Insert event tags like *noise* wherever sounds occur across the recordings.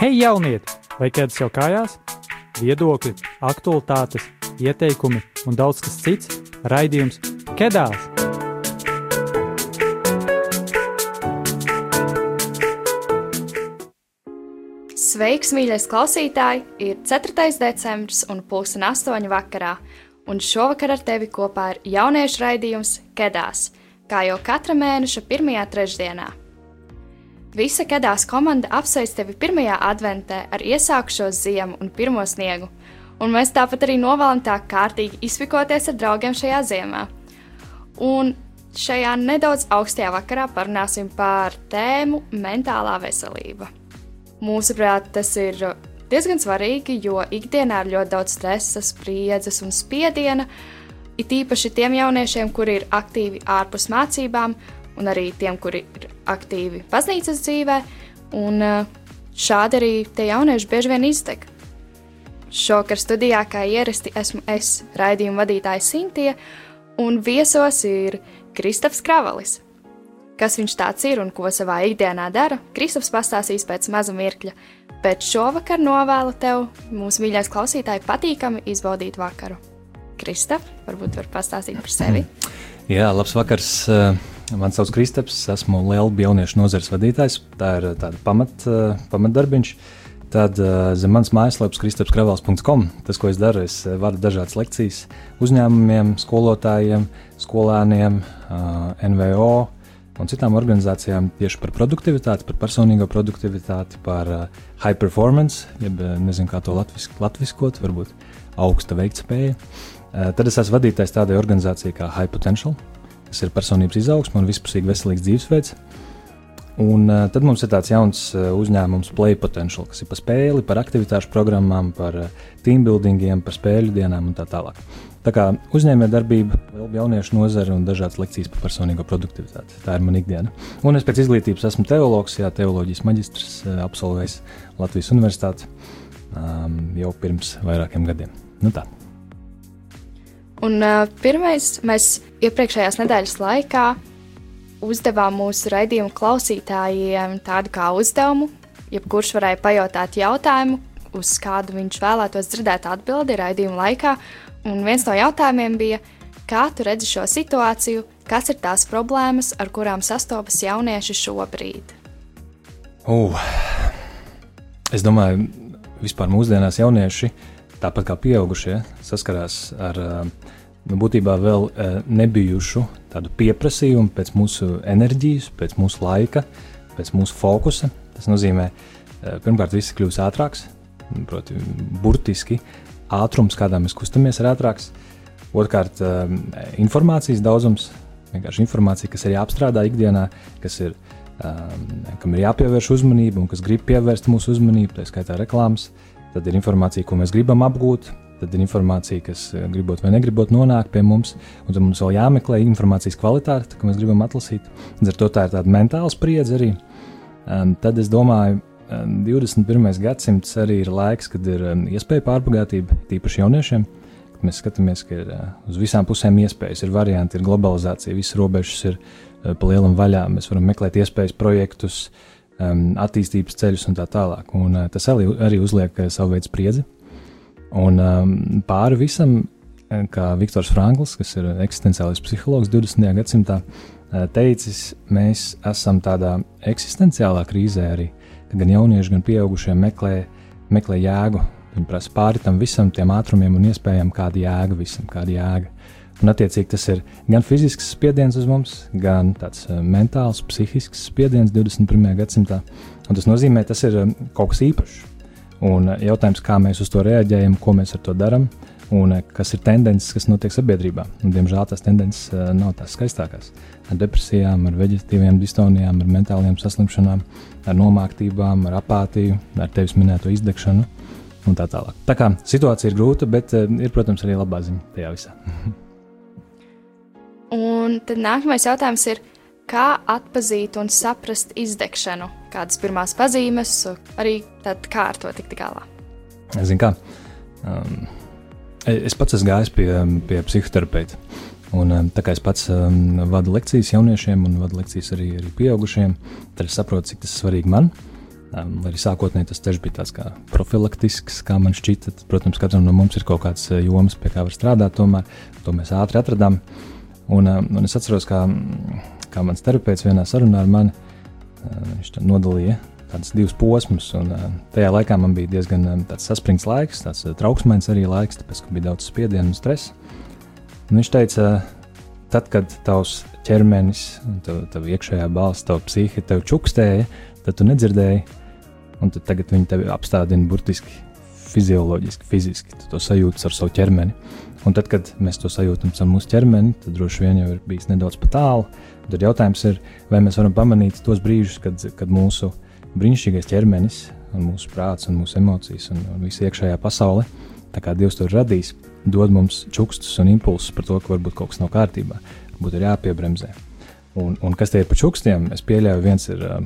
Hei, jaunieti! Vai ķēdes jau kājās? Viedokļi, aktualitātes, ieteikumi un daudz kas cits - raidījums Kedās! Sveiks, mīļais klausītāj! Ir 4. decembris un pulksten 8. vakarā, un šovakar ar tevi kopā ir jauniešu raidījums Kedās, kā jau katra mēneša pirmajā trešdienā. Visa Kedās komanda apsveic tevi pirmajā adventē ar iesākušos ziemu un pirmo sniegu, un mēs tāpat arī novēlam tā kārtīgi izpikoties ar draugiem šajā ziemā. Un šajā nedaudz augstajā vakarā parunāsim par tēmu mentālā veselība. Mūsuprāt, tas ir diezgan svarīgi, jo ikdienā ir ļoti daudz stresa, spriedzes un spiediena, it īpaši tiem jauniešiem, kuri ir aktīvi ārpus mācībām, un arī tiem, kuri ir aktīvi baznīcas dzīvē, un eh, šādi arī tie jaunieši bieži vien iztek. Šokar studijā, kā ierasti, esmu es, raidījuma vadītāja Sintīja, un viesos ir Kristofs Kravalis. Kas viņš tāds ir un ko savā ikdienā dara, Kristofs pastāstīs pēc maza mirkļa, bet šovakar novēlu tev, mūsu mīļais klausītāji, patīkami izbaudīt vakaru. Kristof, varbūt var pastāstīt par sevi. Jā, labs vakars. Mani sauc Kristaps, esmu Lielu jauniešu nozares vadītājs. Tā ir tāda pamat, pamatdarbiņš. Tad zem manas mājaslapas kristapskravels.com. Tas, ko es daru, es vadu dažādas lekcijas uzņēmumiem, skolotājiem, skolēniem, NVO un citām organizācijām tieši par produktivitāti, par personīgo produktivitāti, par high performance, jeb nezinu, kā to latvisk, latviskot, varbūt augsta veiktspēja. Tad es esmu vadītājs tādai organizācijai kā High Potential kas ir personības izaugsme un vispusīgi veselīgs dzīvesveids. Un, uh, tad mums ir tāds jauns uh, uzņēmums, Play Potential, kas ir par spēli, par aktivitāšu programmām, par uh, team buildingiem, par spēļu dienām un tā tālāk. Tā kā uzņēmējdarbība, jauniešu nozare un dažādas lekcijas par personīgo produktivitāti. Tā ir mana ikdiena. Un es pēc izglītības esmu teologs, jā, teoloģijas maģistrs, absolvējis Latvijas Universitāti um, jau pirms vairākiem gadiem. Nu tā. Un uh, pirmais, mēs iepriekšējās nedēļas laikā uzdevām mūsu raidījumu klausītājiem tādu kā uzdevumu. Jebkurš varēja pajautāt jautājumu, uz kādu viņš vēlētos dzirdēt atbildi raidījuma laikā. Un viens no jautājumiem bija, kā tu redzi šo situāciju, kas ir tās problēmas, ar kurām sastopas jaunieši šobrīd? Uh, es domāju, vispār mūsdienās jaunieši tāpat kā pieaugušie, saskarās ar nu, būtībā vēl nebijušu tādu pieprasījumu pēc mūsu enerģijas, pēc mūsu laika, pēc mūsu fokusa. Tas nozīmē, pirmkārt, viss kļūs ātrāks, proti, burtiski ātrums, kādā mēs kustamies, ir ātrāks. Otrkārt, informācijas daudzums, vienkārši informācija, kas ir jāapstrādā ikdienā, kas ir, kam ir jāpievērš uzmanība un kas grib pievērst mūsu uzmanību, tā skaitā reklāmas. Uh, Tad ir informācija, ko mēs gribam apgūt, tad ir informācija, kas eh, gribot vai negribot nonāk pie mums, un tad mums vēl jāmeklē informācijas kvalitāte, ko mēs gribam atlasīt. Līdz ar to tā ir tāda mentāla spriedze arī. Um, tad es domāju, um, 21. gadsimts arī ir laiks, kad ir iespēja pārbagātība, tīpaši jauniešiem. Kad mēs skatāmies, ka ir uh, uz visām pusēm iespējas, ir varianti, ir globalizācija, visas robežas ir uh, pa lielam vaļā. Mēs varam meklēt iespējas, projektus, uh, um, attīstības ceļus un tā tālāk. Un, uh, tas arī, arī uzliek uh, savu veidu spriedzi. Un um, pāri visam, uh, kā Viktors Frankls, kas ir eksistenciālais psihologs 20. gadsimtā, uh, teicis, mēs esam tādā eksistenciālā krīzē arī. Gan jaunieši, gan pieaugušie meklē, meklē jēgu. Viņi prasa pāri tam visam, tiem ātrumiem un iespējām, kāda jēga visam, kāda jēga. Un, attiecīgi, tas ir gan fizisks spiediens uz mums, gan tāds uh, mentāls, psihisks spiediens 21. gadsimtā. Un tas nozīmē, tas ir um, kaut kas īpašs. Un uh, jautājums, kā mēs uz to reaģējam, ko mēs ar to darām, un kas ir tendences, kas notiek sabiedrībā. Un, diemžēl tās tendences nav tās skaistākās. Ar depresijām, ar veģetīviem distonijām, ar mentāliem saslimšanām, ar nomāktībām, ar apātiju, ar tevis minēto izdegšanu un tā tālāk. Tā kā situācija ir grūta, bet ir, protams, arī labā ziņa tajā visā. *laughs* Un tad nākamais jautājums ir, kā atzīt un saprast izdegšanu? Kādas pirmās pazīmes, arī tad, kā ar to tikt galā? Zinu, kā. Um, es pats esmu gājis pie, pie psihoterapeita. Un, um, tā kā es pats um, vadu lekcijas jauniešiem un vadu lekcijas arī, arī pieaugušiem, tad es saprotu, cik tas ir svarīgi man. Um, arī sākotnēji tas ceļš bija tāds kā profilaktisks, kā man šķita. Protams, katram no mums ir kaut kāds jomas, pie kā var strādāt. Tomēr to mēs ātri atradām. Un, un es atceros, kā, kā mans terapeits vienā sarunā ar mani viņš nodalīja tādus divus posmus. Un, tajā laikā man bija diezgan saspringts laiks, tāds trauksmīgs arī laiks, tāpēc, ka bija daudz spiediena un stresa. Un viņš teica, tad, kad tavs ķermenis, tav, tav iekšējā balss, tava psihe tev čukstēja, tad tu nedzirdēji un tagad viņi tevi apstādina burtiski fizioloģiski, fiziski. Tu to sajūti ar savu ķermeni. Un tad, kad mēs to sajūtam ar mūsu ķermeni, tad droši vien jau ir bijis nedaudz par tālu. Tad jautājums ir, vai mēs varam pamanīt tos brīžus, kad, kad mūsu brīnišķīgais ķermenis, mūsu prāts, un mūsu emocijas, un, un visa iekšējā pasaule, tā kā Dievs to ir radījis, dod mums čukstus un impulsus par to, ka varbūt kaut kas nav kārtībā, varbūt ir jāpiebremzē. Un, un kas tie ir par čukstiem? Es pieļauju, viens ir uh,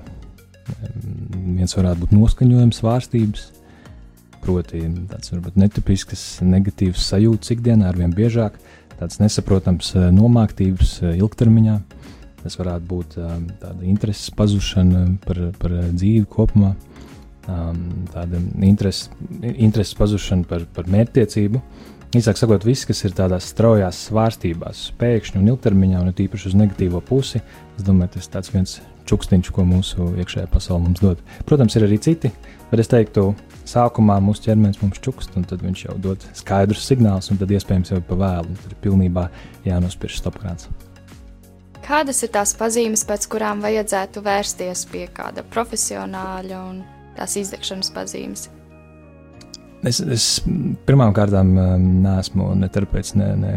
viens varētu būt noskaņojums, svārstības, proti, tāds varbūt netipisks, negatīvs sajūtas ikdienā, ar vien biežāk, tāds nesaprotams eh, nomāktības eh, ilgtermiņā. Tas varētu būt eh, tāda intereses pazušana par, par dzīvi kopumā, tāda intereses, intereses pazušana par, par mērķtiecību. Īsāk sakot, viss, kas ir tādās straujās svārstībās, pēkšņi un ilgtermiņā, un tīpaši uz negatīvo pusi, es domāju, tas ir viens čukstiņš, ko mūsu iekšējā pasaule mums dod. Protams, ir arī citi, bet es teiktu, sākumā mūsu ķermenis mums čukst, un tad viņš jau dod skaidrus signālus, un tad iespējams jau pa vēlu, tad ir pilnībā jānospiež stopkrāts. Kādas ir tās pazīmes, pēc kurām vajadzētu vērsties pie kāda profesionāļa un tās izdegšanas pazīmes? Es, es pirmām kārtām um, neesmu ne terapeits, ne, ne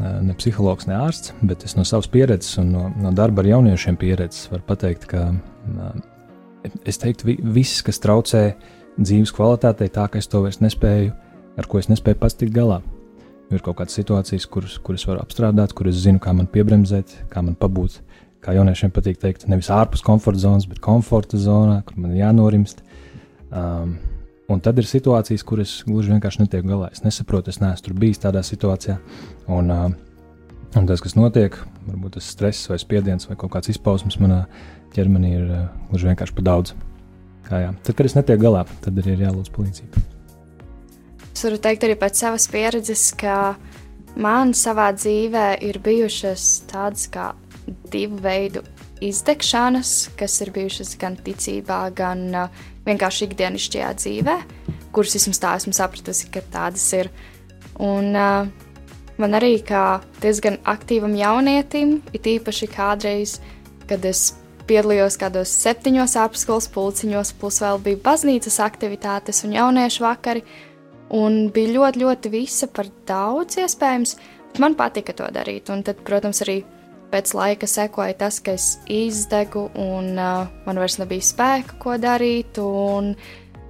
ne psihologs, ne ārsts, bet es no savas pieredzes un no, no darba ar jauniešiem pieredzes varu pateikt, ka es teiktu, viss, kas traucē dzīves kvalitātei, tā ka es to vairs nespēju, ar ko es nespēju pats tikt galā. Ir kaut kādas situācijas, kuras, kuras var apstrādāt, kuras zinu, kā man piebremzēt, kā man pabūt. Kā jauniešiem patīk teikt, nevis ārpus komforta zonas, bet komforta zonā, kur man jānorimst. Um, Un tad ir situācijas, kuras gluži vienkārši netiek galā. Es nesaprotu, es neesmu tur bijis tādā situācijā. Un, uh, un tas, kas notiek, varbūt tas stress vai spiediens vai kaut kāds izpausmes manā ķermenī ir uh, gluži vienkārši par daudz. Kā jā. Tad, kad es netieku galā, tad arī ir jālūdz palīdzību. Es varu teikt arī pēc savas pieredzes, ka man savā dzīvē ir bijušas tādas kā divu veidu izdegšanas, kas ir bijušas gan ticībā, gan uh, vienkārši ikdienišķajā dzīvē, kuras vismaz tā esmu sapratusi, ka tādas ir. Un uh, man arī kā diezgan aktīvam jaunietim, it īpaši kādreiz, kad es piedalījos kādos septiņos ārpusskolas pulciņos, plus vēl bija baznīcas aktivitātes un jauniešu vakari, un bija ļoti, ļoti visa par daudz iespējams, bet man patika to darīt. Un tad, protams, arī pēc laika sekoja tas, ka es izdegu, un uh, man vairs nebija spēka, ko darīt, un,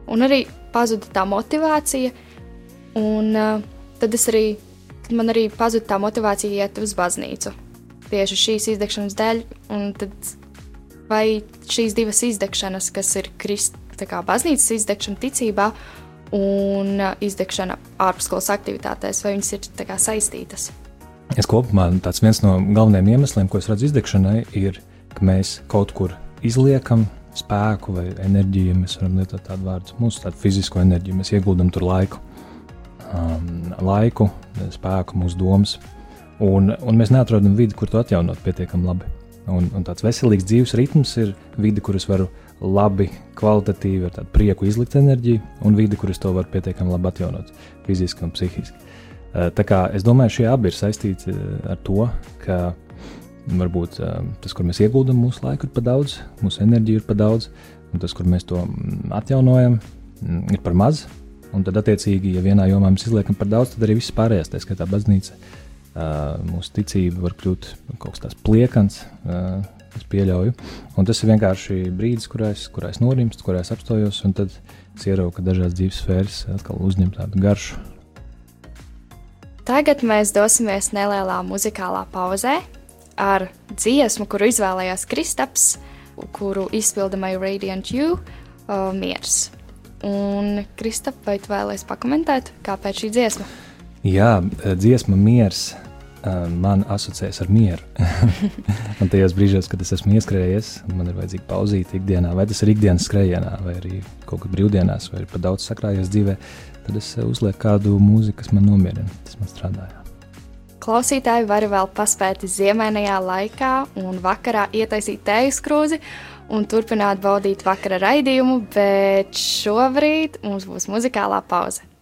un arī pazuda tā motivācija. Un uh, tad, arī, tad man arī pazuda tā motivācija iet uz baznīcu. Tieši šīs izdegšanas dēļ, un tad vai šīs divas izdegšanas, kas ir krist, kā, baznīcas izdegšana ticībā un uh, izdegšana ārpusskolas aktivitātēs, vai viņas ir kā, saistītas? Es kopumā tāds viens no galvenajiem iemesliem, ko es redzu izdegšanai, ir, ka mēs kaut kur izliekam spēku vai enerģiju, mēs varam lietot tādu vārdu, mūsu tādu fizisko enerģiju, mēs ieguldam tur laiku, um, laiku, spēku, mūsu domas, un, un mēs neatrodam vidi, kur to atjaunot pietiekami labi. Un, un tāds veselīgs dzīves ritms ir vide, kur es varu labi, kvalitatīvi, ar tādu prieku izlikt enerģiju, un vide, kur es to varu pietiekami labi atjaunot fiziski un psihiski. Eh, tā kā es domāju, šie abi ir saistīti eh, ar to, ka varbūt eh, tas, kur mēs ieguldam mūsu laiku, ir par daudz, mūsu enerģiju ir par daudz, un tas, kur mēs to mm, atjaunojam, mm, ir par maz. Un tad, attiecīgi, ja vienā jomā mēs izliekam par daudz, tad arī viss pārējais, tā skaitā baznīca, mūsu ticība var kļūt kaut kas tāds pliekans. Es pieļauju. Un tas ir vienkārši brīdis, kurā es, kurā es norimstu, kurā es apstājos, un tad es ieraugu, ka dažādas dzīves sfēras atkal uzņem tādu garšu Tagad mēs dosimies nelielā muzikālā pauzē ar dziesmu, kuru izvēlējās Kristaps, kuru izpilda My Radiant You uh, miers. Un, Kristap, vai tu vēlēsies pakomentēt, kāpēc šī dziesma? Jā, dziesma miers uh, man asociējas ar mieru. *laughs* un tajos brīžos, kad es esmu ieskrējies, man ir vajadzīga pauzīte ikdienā, vai tas ir ikdienas skrējienā, vai arī kaut kur brīvdienās, vai pat daudz sakrājies dzīvē, tad es uzlieku kādu mūziku, kas man nomierina. Tas man strādāja. Klausītāji var vēl paspēt ziemainajā laikā un vakarā ietaisīt tējas krūzi un turpināt baudīt vakara raidījumu, bet šobrīd mums būs muzikālā pauze.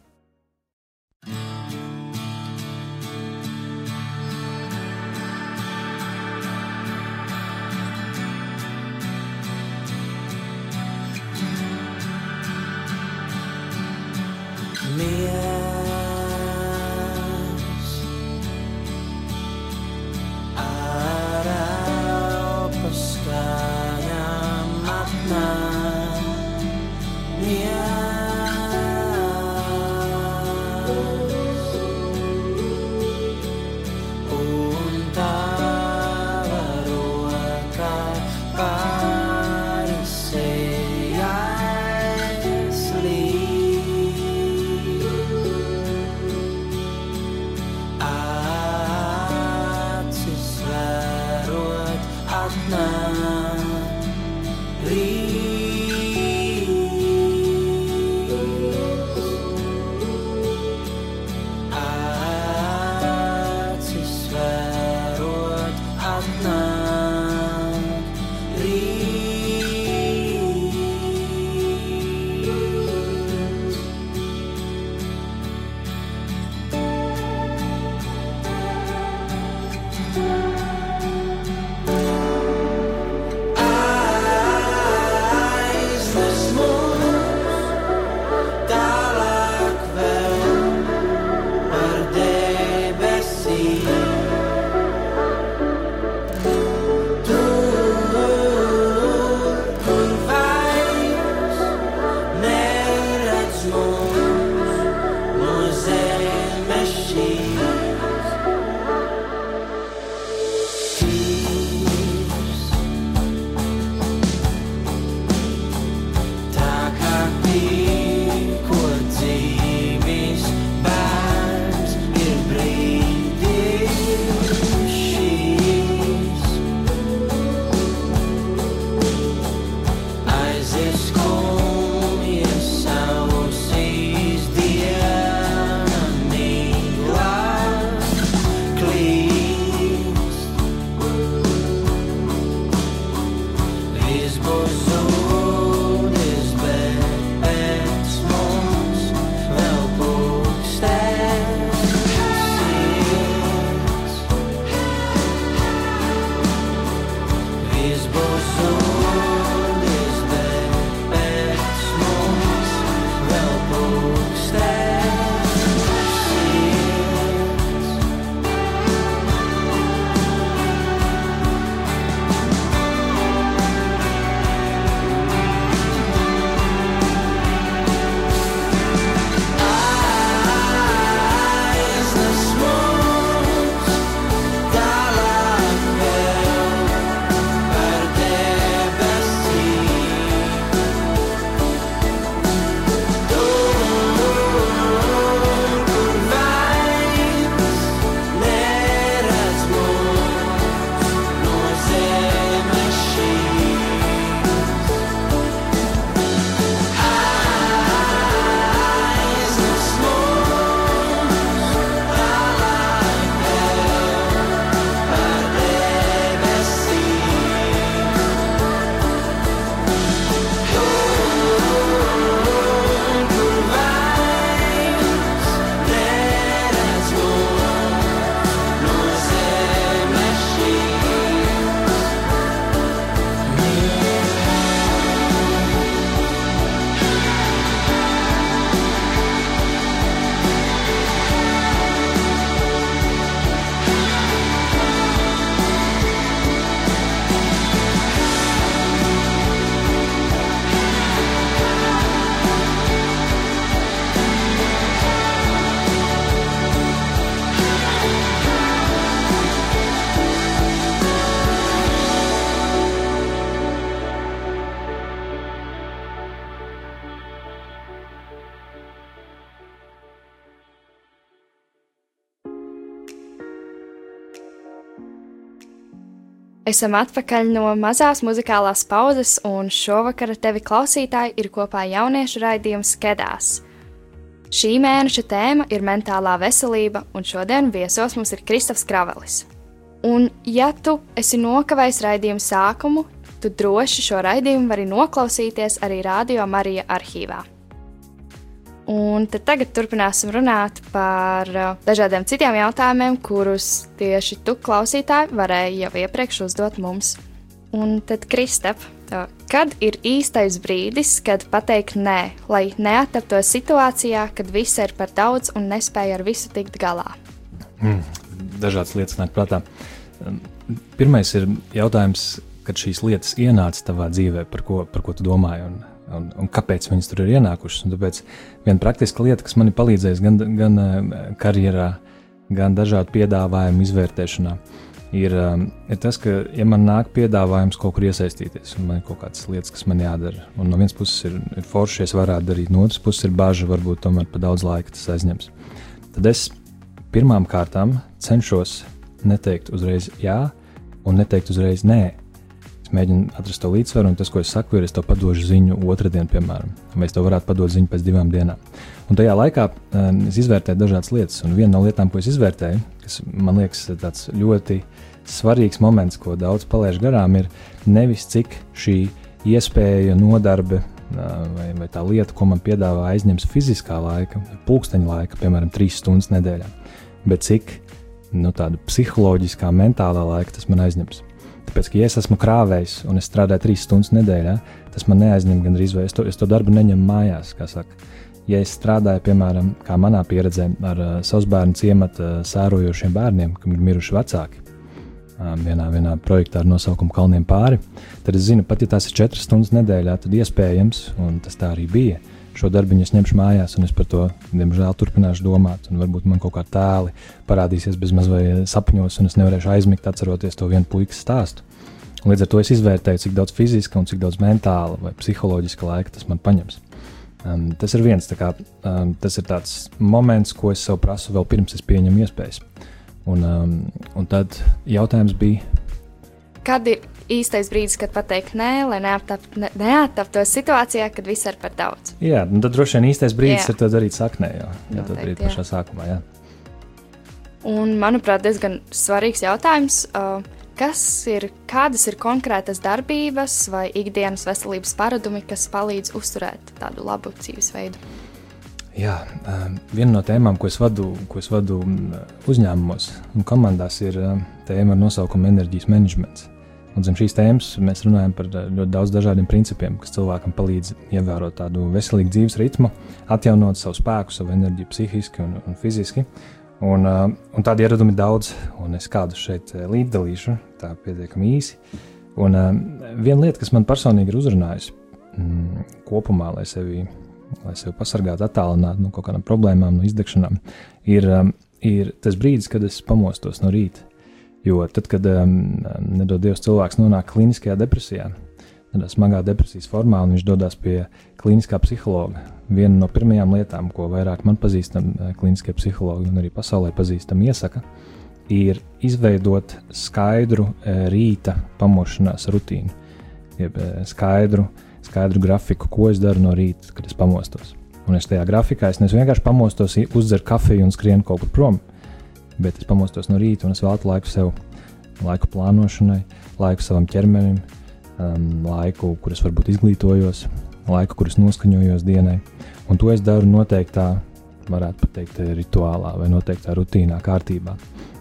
now. Please. Esam atpakaļ no mazās muzikālās pauzes, un šovakar ar tevi klausītāji ir kopā jauniešu raidījums Kedās. Šī mēneša tēma ir mentālā veselība, un šodien viesos mums ir Kristofs Kravelis. Un, ja tu esi nokavējis raidījumu sākumu, tu droši šo raidījumu vari noklausīties arī Rādio Marija arhīvā. Un tagad turpināsim runāt par uh, dažādiem citiem jautājumiem, kurus tieši tu, klausītāji, varēji jau iepriekš uzdot mums. Un tad, Kristap, kad ir īstais brīdis, kad pateikt nē, lai neataptos situācijā, kad viss ir par daudz un nespēja ar visu tikt galā? Mm, dažādas lietas nāk prātā. Um, pirmais ir jautājums, kad šīs lietas ienāca tavā dzīvē, par ko, par ko tu domāji. Un, un, un kāpēc viņas tur ir ienākušas. Un tāpēc viena praktiska lieta, kas man ir palīdzējusi gan, gan eh, karjerā, gan dažādu piedāvājumu izvērtēšanā, ir, eh, ir tas, ka, ja man nāk piedāvājums kaut kur iesaistīties, un man ir kaut kādas lietas, kas man jādara, un no vienas puses ir, ir forši, es varētu darīt, no otras puses ir bažas, varbūt tomēr par daudz laika tas aizņems. Tad es pirmām kārtām cenšos neteikt uzreiz jā, un neteikt uzreiz nē mēģinu atrast to līdzsvaru, un tas, ko es saku, ir, es tev padošu ziņu otrdien, piemēram, vai es tev varētu padot ziņu pēc divām dienām. Un tajā laikā um, es izvērtēju dažādas lietas, un viena no lietām, ko es izvērtēju, kas man liekas tāds ļoti svarīgs moments, ko daudz palaiž garām, ir nevis cik šī iespēja, nodarbe uh, vai, vai tā lieta, ko man piedāvā, aizņems fiziskā laika, pulksteņa laika, piemēram, trīs stundas nedēļā, bet cik nu, tāda psiholoģiskā, mentālā laika tas man aizņems. Tāpēc, ka, ja es esmu krāvējs un es strādāju trīs stundas nedēļā, tas man neaizņem gandrīz vai es to, es to darbu neņemu mājās. Ja es strādāju, piemēram, kā manā pieredzē, ar uh, savus bērnu ciemata uh, sērojošiem bērniem, kam ir miruši vecāki, um, vienā, vienā projektā ar nosaukumu Kalniem pāri, tad es zinu, pat ja tās ir četras stundas nedēļā, tad iespējams, un tas tā arī bija, šo darbu es ņemšu mājās, un es par to, diemžēl, turpināšu domāt. Varbūt man kaut kā tēli parādīsies bez mazliet sapņos, un es nevarēšu aizmigt, atceroties to vienu puikas stāstu. Un līdz ar to es izvērtēju, cik daudz fiziska un cik daudz mentāla vai psiholoģiska laika tas man paņems. Um, tas ir viens kā, um, tas ir moments, ko es sev prasu vēl pirms es pieņemu iespējas. Un, um, un tad jautājums bija, Kad ir īstais brīdis, kad pateikt nē, lai neaptaptos ne, neaptap situācijā, kad viss ir par daudz. Jā, nu tad droši vien īstais brīdis jā. ir to darīt saknē, jau to darīt pašā sākumā. Jā. Un, manuprāt, diezgan svarīgs jautājums. Uh, kas ir, kādas ir konkrētas darbības vai ikdienas veselības paradumi, kas palīdz uzturēt tādu labu dzīvesveidu? Jā, um, viena no tēmām, ko es vadu, ko es vadu uzņēmumos un komandās, ir um, tēma ar nosaukumu enerģijas menedžments. Un zem šīs tēmas mēs runājam par eh, ļoti daudz dažādiem principiem, kas cilvēkam palīdz ievērot tādu veselīgu dzīves ritmu, atjaunot savu spēku, savu enerģiju, psihiski un, un fiziski. Un, uh, un tādi ieradumi ir daudz, un es kādu šeit eh, līdzdalīšu, tā pietiekami īsi. Un viena lieta, kas man personīgi ir uzrunājusi mm, kopumā, lai sevi, lai sevi pasargātu, attālinātu no kaut kādām problēmām, no izdegšanām, ir, ir tas brīdis, kad es pamostos no rīta Jo tad, kad um, nedod Dievs cilvēks nonāk kliniskajā depresijā, tādā smagā depresijas formā, un viņš dodas pie kliniskā psihologa, viena no pirmajām lietām, ko vairāk man pazīstam uh, kliniskie psihologi un arī pasaulē pazīstam, iesaka, ir izveidot skaidru uh, rīta pamošanās rutīnu, jeb uh, skaidru, skaidru grafiku, ko es daru no rīta, kad es pamostos. Un es tajā grafikā es vienkārši pamostos, uzdzeru kafiju un skrienu kaut kur prom bet es pamostos no rīta un es veltu laiku sev, laiku plānošanai, laiku savam ķermenim, um, laiku, kur es varbūt izglītojos, laiku, kur es noskaņojos dienai. Un to es daru noteiktā, varētu teikt, rituālā vai noteiktā rutīnā, kārtībā,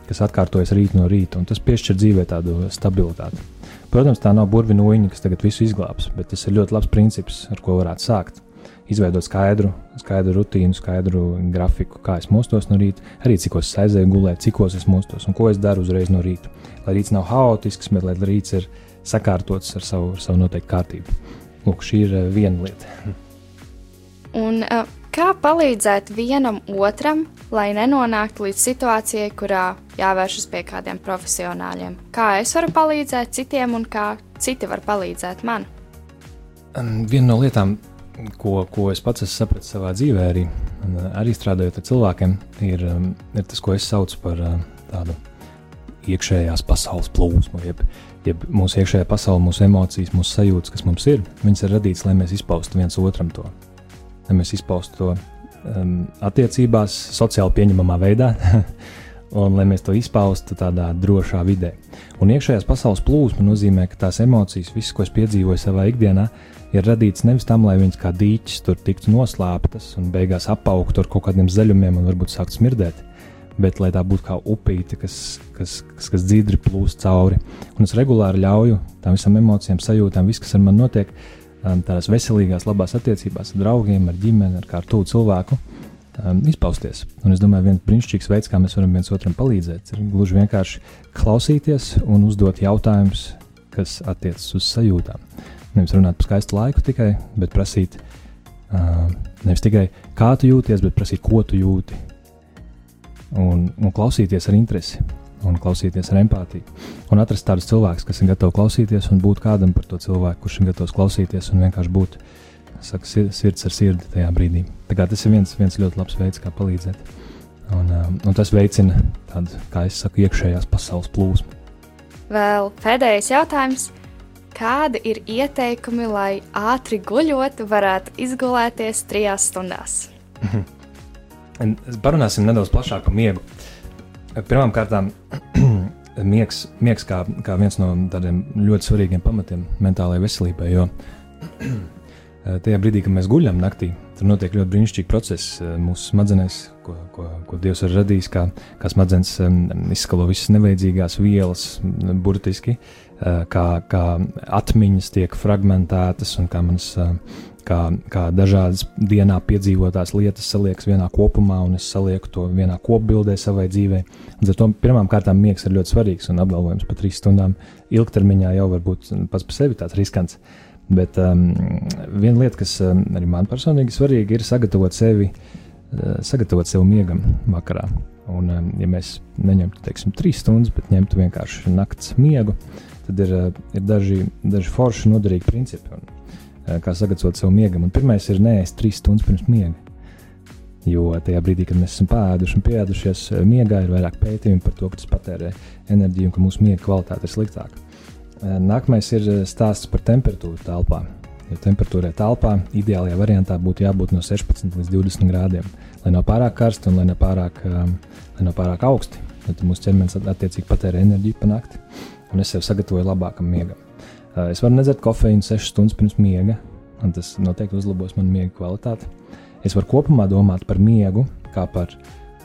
kas atkārtojas rīt no rīta, un tas piešķir dzīvē tādu stabilitāti. Protams, tā nav burvina uņa, kas tagad visu izglābs, bet tas ir ļoti labs princips, ar ko varētu sākt izveidot skaidru, skaidru rutīnu, skaidru grafiku, kā es mostos no rīta, arī cik es aizēju gulēt, cik es mostos un ko es daru uzreiz no rīta. Lai rīts nav haotisks, bet lai rīts ir sakārtots ar savu, ar savu noteiktu kārtību. Lūk, šī ir eh, viena lieta. Un, uh, kā palīdzēt vienam otram, lai nenonāktu līdz situācijai, kurā jāvēršas pie kādiem profesionāļiem? Kā es varu palīdzēt citiem un kā citi var palīdzēt man? Viena no lietām, ko, ko es pats esmu sapratis savā dzīvē, arī, arī strādājot ar cilvēkiem, ir, um, ir tas, ko es saucu par uh, tādu iekšējās pasaules plūsmu, jeb, jeb mūsu iekšējā pasaule, mūsu emocijas, mūsu sajūtas, kas mums ir, viņas ir radītas, lai mēs izpaustu viens otram to. Lai mēs izpaustu to um, attiecībās, sociāli pieņemamā veidā, *laughs* un lai mēs to izpaustu tādā drošā vidē. Un iekšējās pasaules plūsma nozīmē, ka tās emocijas, visas, ko es piedzīvoju savā ikdienā, ir radīts nevis tam, lai viņas kā dīķis tur tiktu noslēptas un beigās apaugtu ar kaut kādiem zaļumiem un varbūt sāktu smirdēt, bet lai tā būtu kā upīte, kas, kas, kas, kas dzīvri plūst cauri. Un es regulāri ļauju tām visām emocijām, sajūtām, viss, kas ar mani notiek, um, tādās veselīgās, labās attiecībās ar draugiem, ar ģimeni, ar kādu cilvēku. Um, izpausties. Un es domāju, viens brīnišķīgs veids, kā mēs varam viens otram palīdzēt, ir gluži vienkārši klausīties un uzdot jautājumus, kas attiecas uz sajūtām. Nevis runāt par skaistu laiku tikai, bet prasīt, uh, nevis tikai kā tu jūties, bet prasīt, ko tu jūti un, un klausīties ar interesi, un klausīties ar empātiju. Un atrast tādus cilvēkus, kas ir gatavi klausīties, un būt kādam par to cilvēku, kurš ir gatavs klausīties un vienkārši būt saka, sirds ar sirdi tajā brīdī. Tas ir viens, viens ļoti labs veids, kā palīdzēt. Un, um, un tas veicina tādu, kā es saku, iekšējās pasaules plūsmu. Vēl pēdējais jautājums. Kādi ir ieteikumi, lai ātri guļot, varētu izgulēties trijās stundās? Parunāsim nedaudz plašāk par miegu. Pirmkārt, *clears throat* miegs, miegs kā, kā viens no tādiem ļoti svarīgiem pamatiem mentālajai veselībai. Jo *clears throat* tajā brīdī, kad mēs guļam naktī, tur notiek ļoti brīnišķīgi procesi mūsu smadzenēs, ko, ko, ko Dievs ir radījis. Kā, kā smadzenes izskalo visas nevajadzīgās vielas, burtiski, kā, kā atmiņas tiek fragmentētas un kā manas kā, kā dažādas dienā piedzīvotās lietas saliekas vienā kopumā, un es salieku to vienā kopbildē savai dzīvei. Līdz ar to pirmām kārtām miegs ir ļoti svarīgs, un apgalvojums par trīs stundām ilgtermiņā jau var būt pats par sevi tāds riskants. Bet um, viena lieta, kas um, arī man personīgi svarīga, ir sagatavot sevi, uh, sagatavot sevi miegam vakarā. Un, um, ja mēs neņemtu, teiksim, trīs stundas, bet ņemtu vienkārši naktas miegu, tad ir, uh, ir daži, daži forši noderīgi principi. Un, Eh, kā sagatavot savu miegam. Un pirmais ir neēst trīs stundas pirms miega. Jo tajā brīdī, kad mēs esam pēduši un pieēdušies, eh, miegā ir vairāk pētījumu par to, ka tas patērē enerģiju un ka mūsu miega kvalitāte ir sliktāka. Eh, nākamais ir stāsts par temperatūru telpā. Jo temperatūrai telpā ideālajā variantā būtu jābūt no 16 līdz 20 grādiem. Lai nav pārāk karsti un lai nav pārāk, um, lai nav pārāk augsti. Tad mūsu ķermenis attiecīgi patērē enerģiju pa nakti. Un es sev sagatavoju labākam miegam. Es varu nedzert kofeīnu 6 stundas pirms miega, un tas noteikti uzlabos manu miega kvalitāti. Es varu kopumā domāt par miegu kā par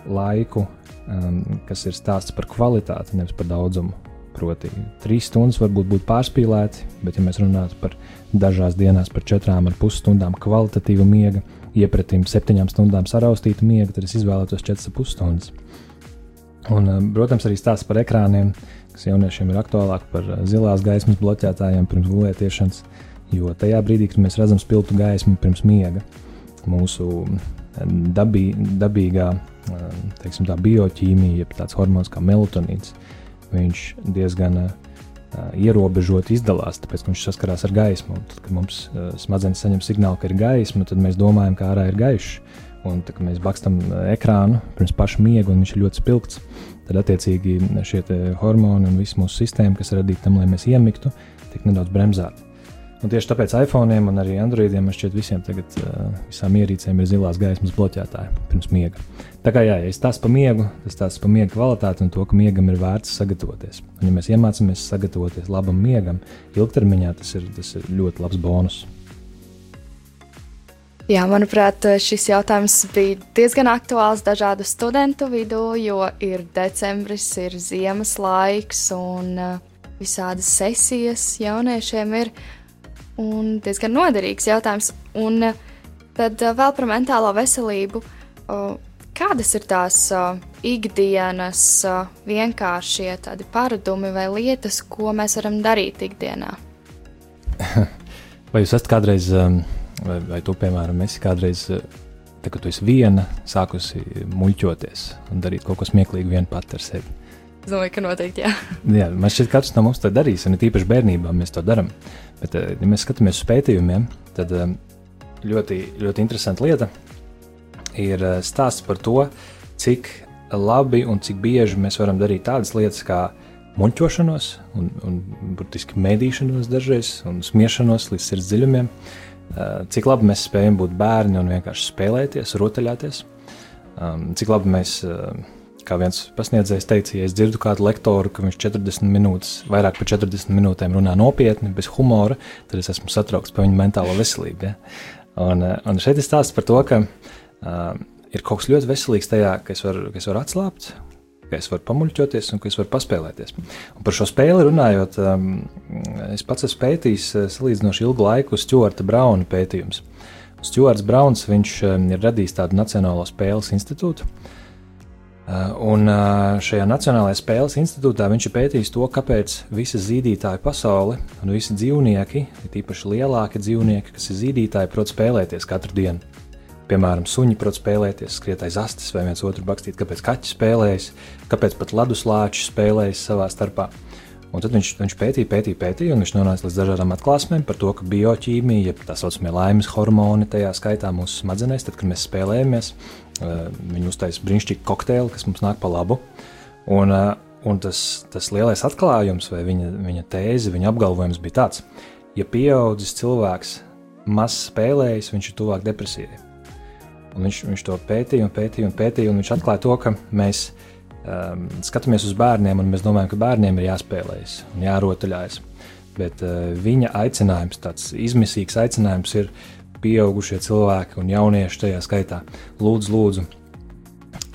laiku, um, kas ir stāsts par kvalitāti, nevis par daudzumu. Proti, trīs stundas varbūt būtu pārspīlēti, bet, ja mēs runātu par dažās dienās, par četrām ar pus stundām kvalitatīvu miega, iepratīm septiņām stundām saraustītu miegu, tad es izvēlētos četras pus stundas. Un, protams, arī stāsts par ekrāniem. Kas jauniešiem ir aktuālāk par eh, zilās gaismas bloķētājiem pirms gulētiešanas, jo tajā brīdī, kad mēs redzam spilgtu gaismu pirms miega, mūsu eh, dabī, dabīgā eh, teiksim, bioķīmija, jeb tāds hormons kā melatonīns, viņš diezgan ierobežot izdalās, tāpēc viņš saskarās ar gaismu. Tad, kad mums smadzenes saņem signālu, ka ir gaisma, tad mēs domājam, ka ārā ir gaišs. Un kad mēs bakstam ekrānu pirms paša miega, un viņš ir ļoti spilgts, tad attiecīgi šie hormoni un viss mūsu sistēma, kas radīta tam, lai mēs iemiktu, tiek nedaudz bremzēta. Un tieši tāpēc iPhone un arī Androidiem šķiet visiem tagad visām ierīcēm ir zilās gaismas bloķētāji pirms miega. Tā kā jā, ja es tās pa miegu, tas tās pa miega kvalitāti un to, ka miegam ir vērts sagatavoties. Un ja mēs iemācāmies sagatavoties labam miegam, ilgtermiņā tas ir, tas ir ļoti labs bonus. Jā, manuprāt, šis jautājums bija diezgan aktuāls dažādu studentu vidū, jo ir decembris, ir ziemas laiks un uh, visādas sesijas jauniešiem ir. Un diezgan noderīgs jautājums. Un uh, tad uh, vēl par mentālo veselību. Kādas ir tās ikdienas vienkāršie tādi paradumi vai lietas, ko mēs varam darīt ikdienā? *laughs* Vai jūs esat kādreiz um, Vai, vai tu, piemēram, esi kādreiz, eh, tā, kad tu esi viena, sākusi muļķoties un darīt kaut ko smieklīgu vien pati ar sevi? Es domāju, ka noteikti jā. *laughs* jā man šķiet, ka katrs no mums to darīs, un tīpaši bērnībā mēs to darām. Bet, eh, ja mēs skatāmies uz pētījumiem, tad eh, ļoti, ļoti interesanta lieta ir stāsts par to, cik labi un cik bieži mēs varam darīt tādas lietas, kā muļķošanos, un, un burtiski mēdīšanos dažreiz, un smiešanos līdz sirds dziļumiem. Cik labi mēs spējam būt bērni un vienkārši spēlēties, rotaļāties. Cik labi mēs, kā viens pasniedzējs teica, ja es dzirdu kādu lektoru, ka viņš 40 minūtes, vairāk par 40 minūtēm runā nopietni, bez humora, tad es esmu satraukts par viņa mentālo veselību. Ja? Un, un šeit ir stāsts par to, ka uh, ir kaut kas ļoti veselīgs tajā, ka es varu, ka es varu atslābt, ka es varu pamuļķoties un ka es varu paspēlēties. Un par šo spēli runājot, um, es pats esmu pētījis uh, salīdzinoši ilgu laiku Stuarta Brauna pētījumus. Stuarts Brauns um, ir radījis tādu Nacionālo spēles institūtu. Uh, un uh, šajā Nacionālajā spēles institūtā viņš ir pētījis to, kāpēc visa zīdītāja pasaule un visi dzīvnieki, tīpaši lielāki dzīvnieki, kas ir zīdītāji, prot spēlēties katru dienu. Piemēram, suņi prot spēlēties, skriet aiz astes vai viens otru bakstīt, kāpēc kaķi spēlējas, kāpēc pat leduslāči spēlējas savā starpā. Un tad viņš, viņš pētīja, pētīja, pētīja, un viņš nonāca līdz dažādām atklāsmēm par to, ka bioķīmija, jeb tā saucamie laimes hormoni, tajā skaitā mūsu smadzenēs, tad, kad mēs spēlējamies, viņi uztaisa brīnišķīgu kokteili, kas mums nāk pa labu. Un, un tas, tas lielais atklājums, vai viņa, viņa tēze, viņa apgalvojums bija tāds, ja pieaudzis cilvēks maz spēlējas, viņš ir tuvāk depresijai. Un viņš, viņš to pētīja un pētīja un pētīja, un viņš atklāja to, ka mēs um, skatāmies uz bērniem un mēs domājam, ka bērniem ir jāspēlējas un jārotaļājas. Bet uh, viņa aicinājums, tāds izmisīgs aicinājums, ir pieaugušie cilvēki un jaunieši tajā skaitā. Lūdzu, lūdzu,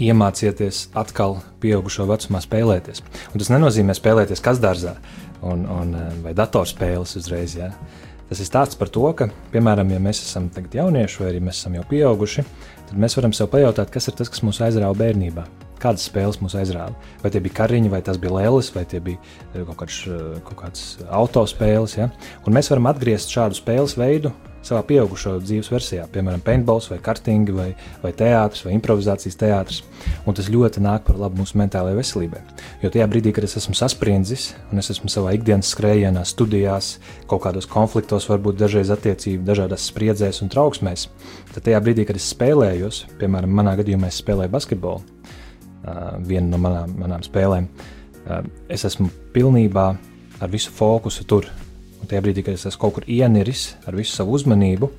iemācieties atkal pieaugušo vecumā spēlēties. Un tas nenozīmē spēlēties kazdārzā un, un, uh, vai datorspēles uzreiz. Ja? Tas ir stāsts par to, ka, piemēram, ja mēs esam jaunieši vai arī mēs esam jau pieauguši, tad mēs varam sev pajautāt, kas ir tas, kas mūs aizrāva bērnībā. Kādas spēles mūs aizrāva? Vai tie bija kariņi, vai tas bija lēlis, vai tie bija eh, kaut kāds, eh, kaut kāds autospēles. Ja? Un mēs varam atgriezt šādu spēles veidu savā pieaugušo dzīves versijā, piemēram, paintballs, vai kartingi, vai, vai teātris, vai improvizācijas teātris. Un tas ļoti nāk par labu mūsu mentālajai veselībai. Jo tajā brīdī, kad es esmu sasprindzis un es esmu savā ikdienas skrējienā, studijās, kaut kādos konfliktos, varbūt dažreiz attiecību, dažādās spriedzēs un trauksmēs, tad tajā brīdī, kad es spēlējos, piemēram, manā gadījumā es spēlēju basketbolu, viena no manām, manām spēlēm, es esmu pilnībā ar visu fokusu tur tajā brīdī, kad es esmu kaut kur ieniris ar visu savu uzmanību,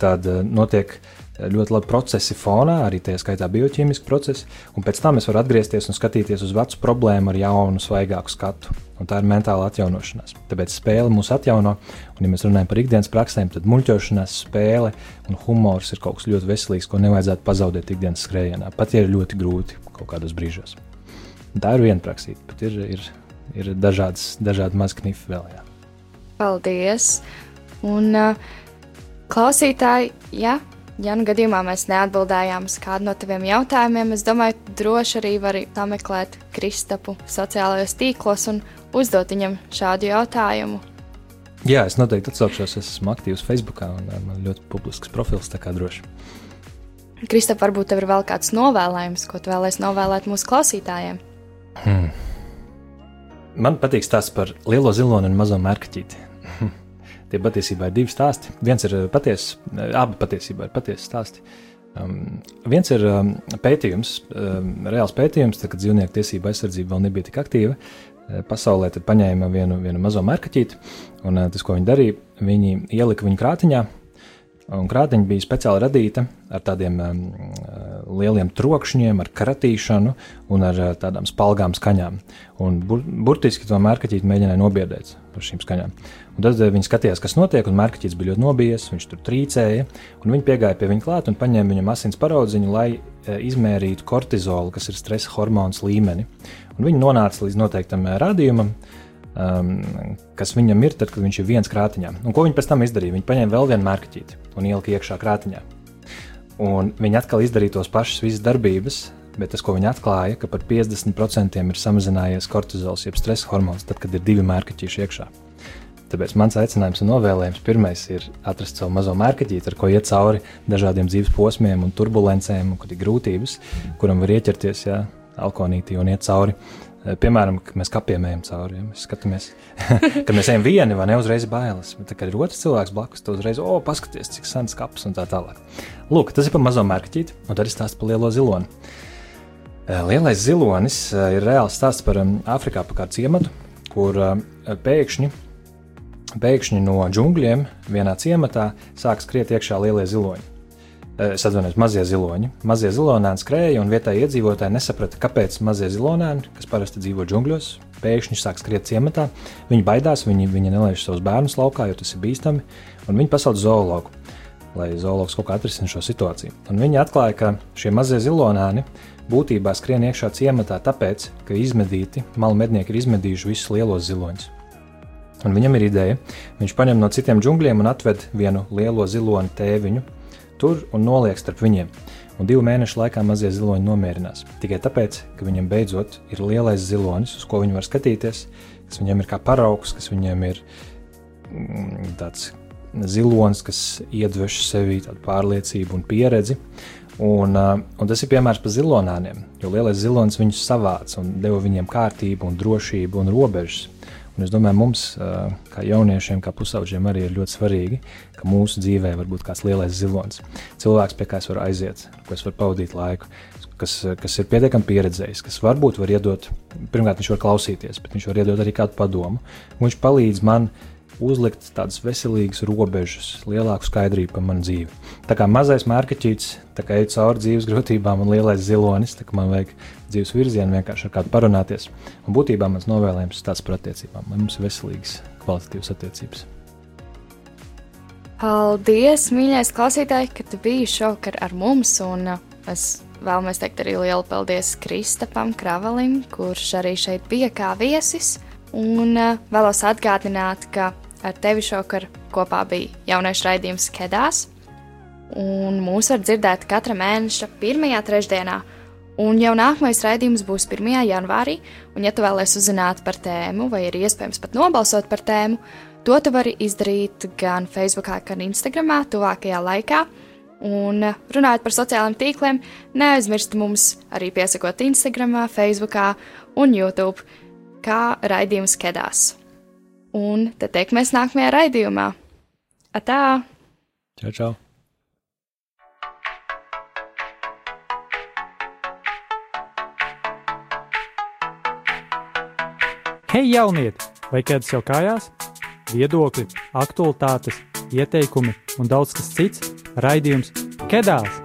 tad uh, notiek eh, ļoti labi procesi fonā, arī tajā skaitā bioķīmiski procesi, un pēc tam es varu atgriezties un skatīties uz vecu problēmu ar jaunu, svaigāku skatu. Un tā ir mentāla atjaunošanās. Tāpēc spēle mūs atjauno, un, ja mēs runājam par ikdienas praksēm, tad muļķošanās, spēle un humors ir kaut kas ļoti veselīgs, ko nevajadzētu pazaudēt ikdienas skrējienā, pat ja ir ļoti grūti kaut kādos brīžos. Un tā ir viena praksīte, bet ir, ir, ir dažādas, dažādi mazi knifi vēl. Jā. Paldies! Un, uh, klausītāji, ja, ja nu gadījumā mēs neatbildējām uz kādu no taviem jautājumiem, es domāju, droši arī var pameklēt Kristapu sociālajos tīklos un uzdot viņam šādu jautājumu. Jā, es noteikti atsaukšos. Es esmu aktīvs Facebook, un man ļoti publisks profils, tā kā droši. Kristap, varbūt tev ir vēl kāds novēlējums, ko tu vēlēsi novēlēt mūsu klausītājiem? Hmm. Man patīk stāsts par lielo ziloni un mazo mērķīti. Tie patiesībā ir divi stāsti. Viens ir eh, patiesa, eh, abi patiesībā ir patiesi stāsti. Um, viens ir um, pētījums, um, reāls pētījums, tad, kad dzīvnieku tiesība aizsardzība vēl nebija tik aktīva. Eh, pasaulē tad paņēma vienu, vienu mazo mērķīti, un uh, tas, ko viņi darīja, viņi ielika viņu krātiņā, Un krāteņa bija speciāli radīta ar tādiem um, lieliem trokšņiem, ar kratīšanu un ar uh, tādām spalgām skaņām. Un bur burtiski to mērķīti mēģināja nobiedēt ar šīm skaņām. Un tad uh, viņi skatījās, kas notiek, un mērķis bija ļoti nobijies, viņš tur trīcēja. Viņi piegāja pie viņa klāt un paņēma viņam asins paraudziņu, lai uh, izmērītu kortizolu, kas ir stresa hormons līmeni. Un viņi nonāca līdz noteiktam uh, rādījumam, um, kas viņam ir, tad, kad viņš ir viens krātiņā. Un ko viņi pēc tam izdarīja? Viņi paņēma vēl vienu mārketīti un ielika iekšā krātiņā. Un viņi atkal izdarīja tos pašus visas darbības, bet tas, ko viņi atklāja, ka par 50% ir samazinājies kortizols, jeb stresa hormons, tad, kad ir divi mārketīši iekšā. Tāpēc mans aicinājums un novēlējums pirmais ir atrast savu mazo mārketīti, ar ko iet cauri dažādiem dzīves posmiem un turbulencēm, un kad ir grūtības, kuram var ieķerties, ja alkoholītī un iet cauri. Eh, piemēram, kad mēs kapiem ejam cauri, ja mēs skatāmies, *laughs* kad mēs ejam vieni, vai ne uzreiz bailes. Bet, kad ir otrs cilvēks blakus, tad uzreiz, o, paskaties, cik sens kaps un tā tālāk. Lūk, tas ir par mazo mērķīti, un tad ir stāsts par lielo ziloni. Eh, lielais zilonis eh, ir reāls stāsts par Āfrikā, par kādu ciematu, kur pēkšņi, pēkšņi no džungļiem vienā ciematā sāk skriet iekšā lielie ziloņi. Es atvainojos, mazie ziloņi. Mazie zilonēni skrēja, un vietējie iedzīvotāji nesaprata, kāpēc mazie zilonēni, kas parasti dzīvo džungļos, pēkšņi sāk skriet ciematā. Viņi baidās, viņi, viņi nelaiž savus bērnus laukā, jo tas ir bīstami, un viņi pasauc zoologu, lai zoologs kaut kā atrisinātu šo situāciju. Un viņi atklāja, ka šie mazie zilonēni būtībā skrien iekšā ciematā tāpēc, ka izmedīti, malu mednieki ir izmedījuši visus lielos ziloņus. Un viņam ir ideja, viņš paņem no citiem džungļiem un atved vienu lielo ziloni tēviņu tur un noliek starp viņiem. Un divu mēnešu laikā mazie ziloņi nomierinās. Tikai tāpēc, ka viņam beidzot ir lielais zilonis, uz ko viņi var skatīties, kas viņam ir kā paraugs, kas viņiem ir mm, tāds zilonis, kas iedvež sevī tādu pārliecību un pieredzi. Un, un tas ir piemērs par zilonāniem, jo lielais zilonis viņus savāca un deva viņiem kārtību, un drošību un robežas. Un es domāju, mums, kā jauniešiem, kā pusauģiem, arī ir ļoti svarīgi, ka mūsu dzīvē var būt kāds lielais zilonis. Cilvēks, pie kā es varu aiziet, ko es varu pavadīt laiku, kas, kas ir pietiekami pieredzējis, kas varbūt var iedot, pirmkārt, viņš var klausīties, bet viņš var iedot arī kādu padomu. Viņš palīdz man uzlikt tādas veselīgas robežas, lielāku skaidrību par manu dzīvi. Tā kā mazais mārkeķis, tā kā eju cauri dzīves grūtībām un lielais zilonis, tā kā man vajag dzīves virzienu vienkārši ar kādu parunāties. Un būtībā mans novēlējums ir tāds par attiecībām, lai mums ir veselīgas, kvalitatīvas attiecības. Paldies, mīļais klausītāj, ka tu biji šovakar ar mums. Un uh, es vēlamies teikt arī lielu paldies Kristapam Kravalim, kurš arī šeit bija kā viesis. Un uh, vēlos atgādināt, ka ar tevi šovakar kopā bija jaunais raidījums Kedās. Un mūs var dzirdēt katra mēneša pirmajā trešdienā, Un jau nākamais raidījums būs 1. janvārī, un, ja tu vēlēsies uzzināt par tēmu, vai ir iespējams pat nobalsot par tēmu, to tu vari izdarīt gan Facebook, gan Instagram tuvākajā laikā. Un runājot par sociālajiem tīkliem, neaizmirst mums arī piesakot Instagram, Facebook un YouTube, kā raidījums kedās. Un tad tiekamies nākamajā raidījumā. Atā! Čau, čau! Hei, jaunieti! Vai kāds jau kājās? Viedokļi, aktualitātes, ieteikumi un daudz kas cits - raidījums Kedās!